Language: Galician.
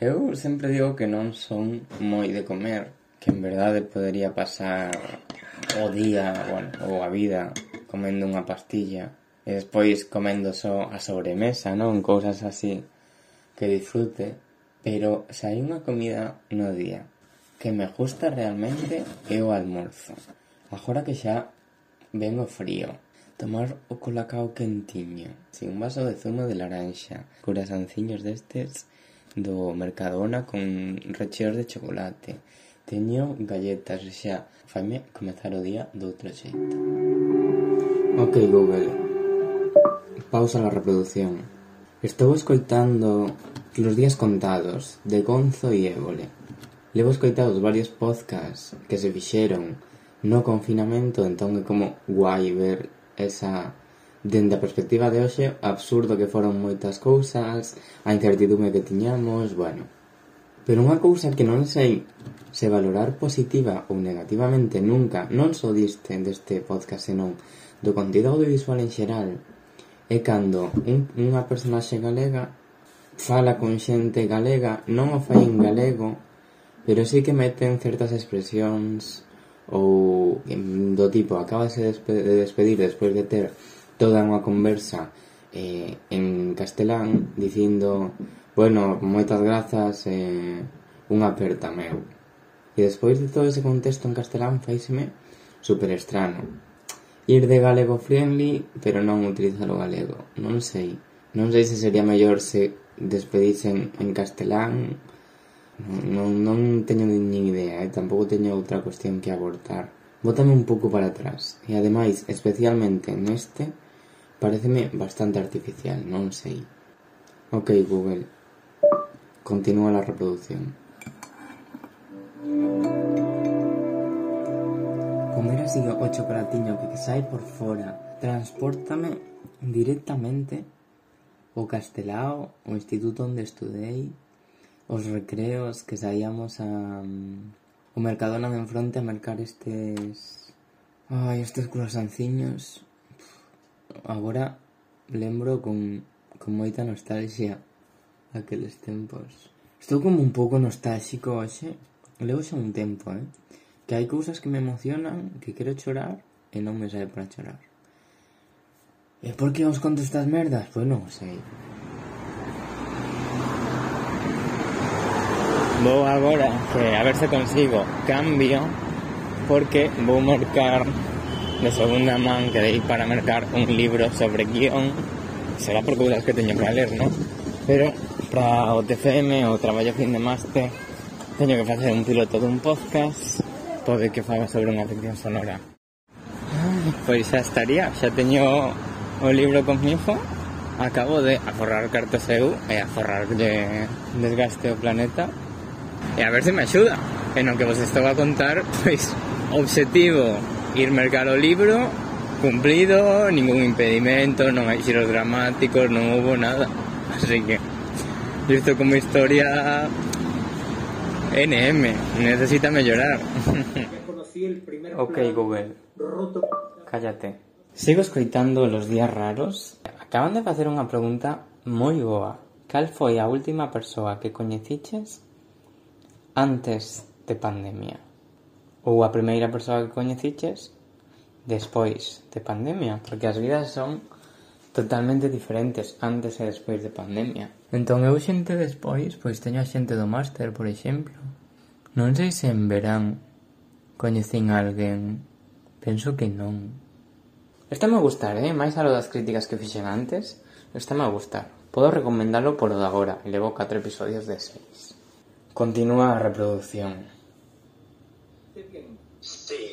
Eu sempre digo que non son moi de comer, que en verdade podería pasar o día, bueno, ou a vida comendo unha pastilla e despois comendo só a sobremesa, non? Cousas así que disfrute, pero se hai unha comida no día que me gusta realmente é o almorzo. Agora que xa ven o frío, tomar o colacao quentiño, sin un vaso de zumo de laranxa, curasanciños destes do Mercadona con recheos de chocolate. Teño galletas e xa faime comezar o día do outro xeito. Ok, Google. Pausa la reproducción. Estou escoitando Los días contados, de Gonzo e Évole. Levo escoitados varios podcasts que se fixeron no confinamento, entón é como guai ver esa Dende a perspectiva de hoxe, absurdo que foron moitas cousas, a incertidume que tiñamos, bueno. Pero unha cousa que non sei se valorar positiva ou negativamente nunca, non só diste deste podcast, senón do contido audiovisual en xeral, é cando un, unha personaxe galega fala con xente galega, non o fai en galego, pero sí que meten certas expresións ou do tipo acabase de despedir despois de ter toda unha conversa eh, en castelán dicindo bueno, moitas grazas eh, unha aperta meu e despois de todo ese contexto en castelán faíseme super estrano ir de galego friendly pero non utilizar o galego. Non sei. Non sei se sería mellor se despedisen en castelán. Non, non teño nin idea e eh? tampouco teño outra cuestión que abortar. Bótame un pouco para atrás. E ademais especialmente neste pareceme bastante artificial, non sei. Ok, Google. Continúa la reproducción. Comer así o chocolatiño que sai por fora transportame directamente o Castelao, o instituto onde estudei, os recreos que saíamos a um, o Mercadona de enfronte a mercar estes ai, estes croissanciños agora lembro con, con moita nostalgia aqueles tempos. Estou como un pouco nostálxico hoxe, levo xa un tempo, eh? Que hai cousas que me emocionan, que quero chorar e non me sae para chorar. E por que os conto estas merdas? Pois non sei. Vou agora, que a ver se consigo cambio, porque vou marcar de segunda man que dei para mercar un libro sobre guión. Será por cousas que teño para ler, non? Pero para o TFM o traballo fin de máster teño que facer un piloto dun podcast pode que faga sobre unha ficción sonora. Pois xa estaría, xa teño o libro comigo Acabo de aforrar cartas eu e eh, aforrar de desgaste o planeta. E a ver se me axuda E o que vos estou a contar, pois, objetivo. Ir mercar o libro cumplido, ningún impedimento non hai xiros dramáticos non houve nada. Así que isto como historia NM necesita mellorar ok Google. cállate. Sigo escoitando los días raros. Acaban de facer unha pregunta moi boa. Cal foi a última persoa que coñeciches antes de pandemia ou a primeira persoa que coñeciches despois de pandemia, porque as vidas son totalmente diferentes antes e despois de pandemia. Entón eu xente despois, pois teño a xente do máster, por exemplo. Non sei se en verán coñecín a alguén. Penso que non. Esta me gustar, eh? Máis a lo das críticas que fixen antes, esta me gustar. Podo recomendalo polo de agora, levo 4 episodios de 6. Continúa a reproducción. see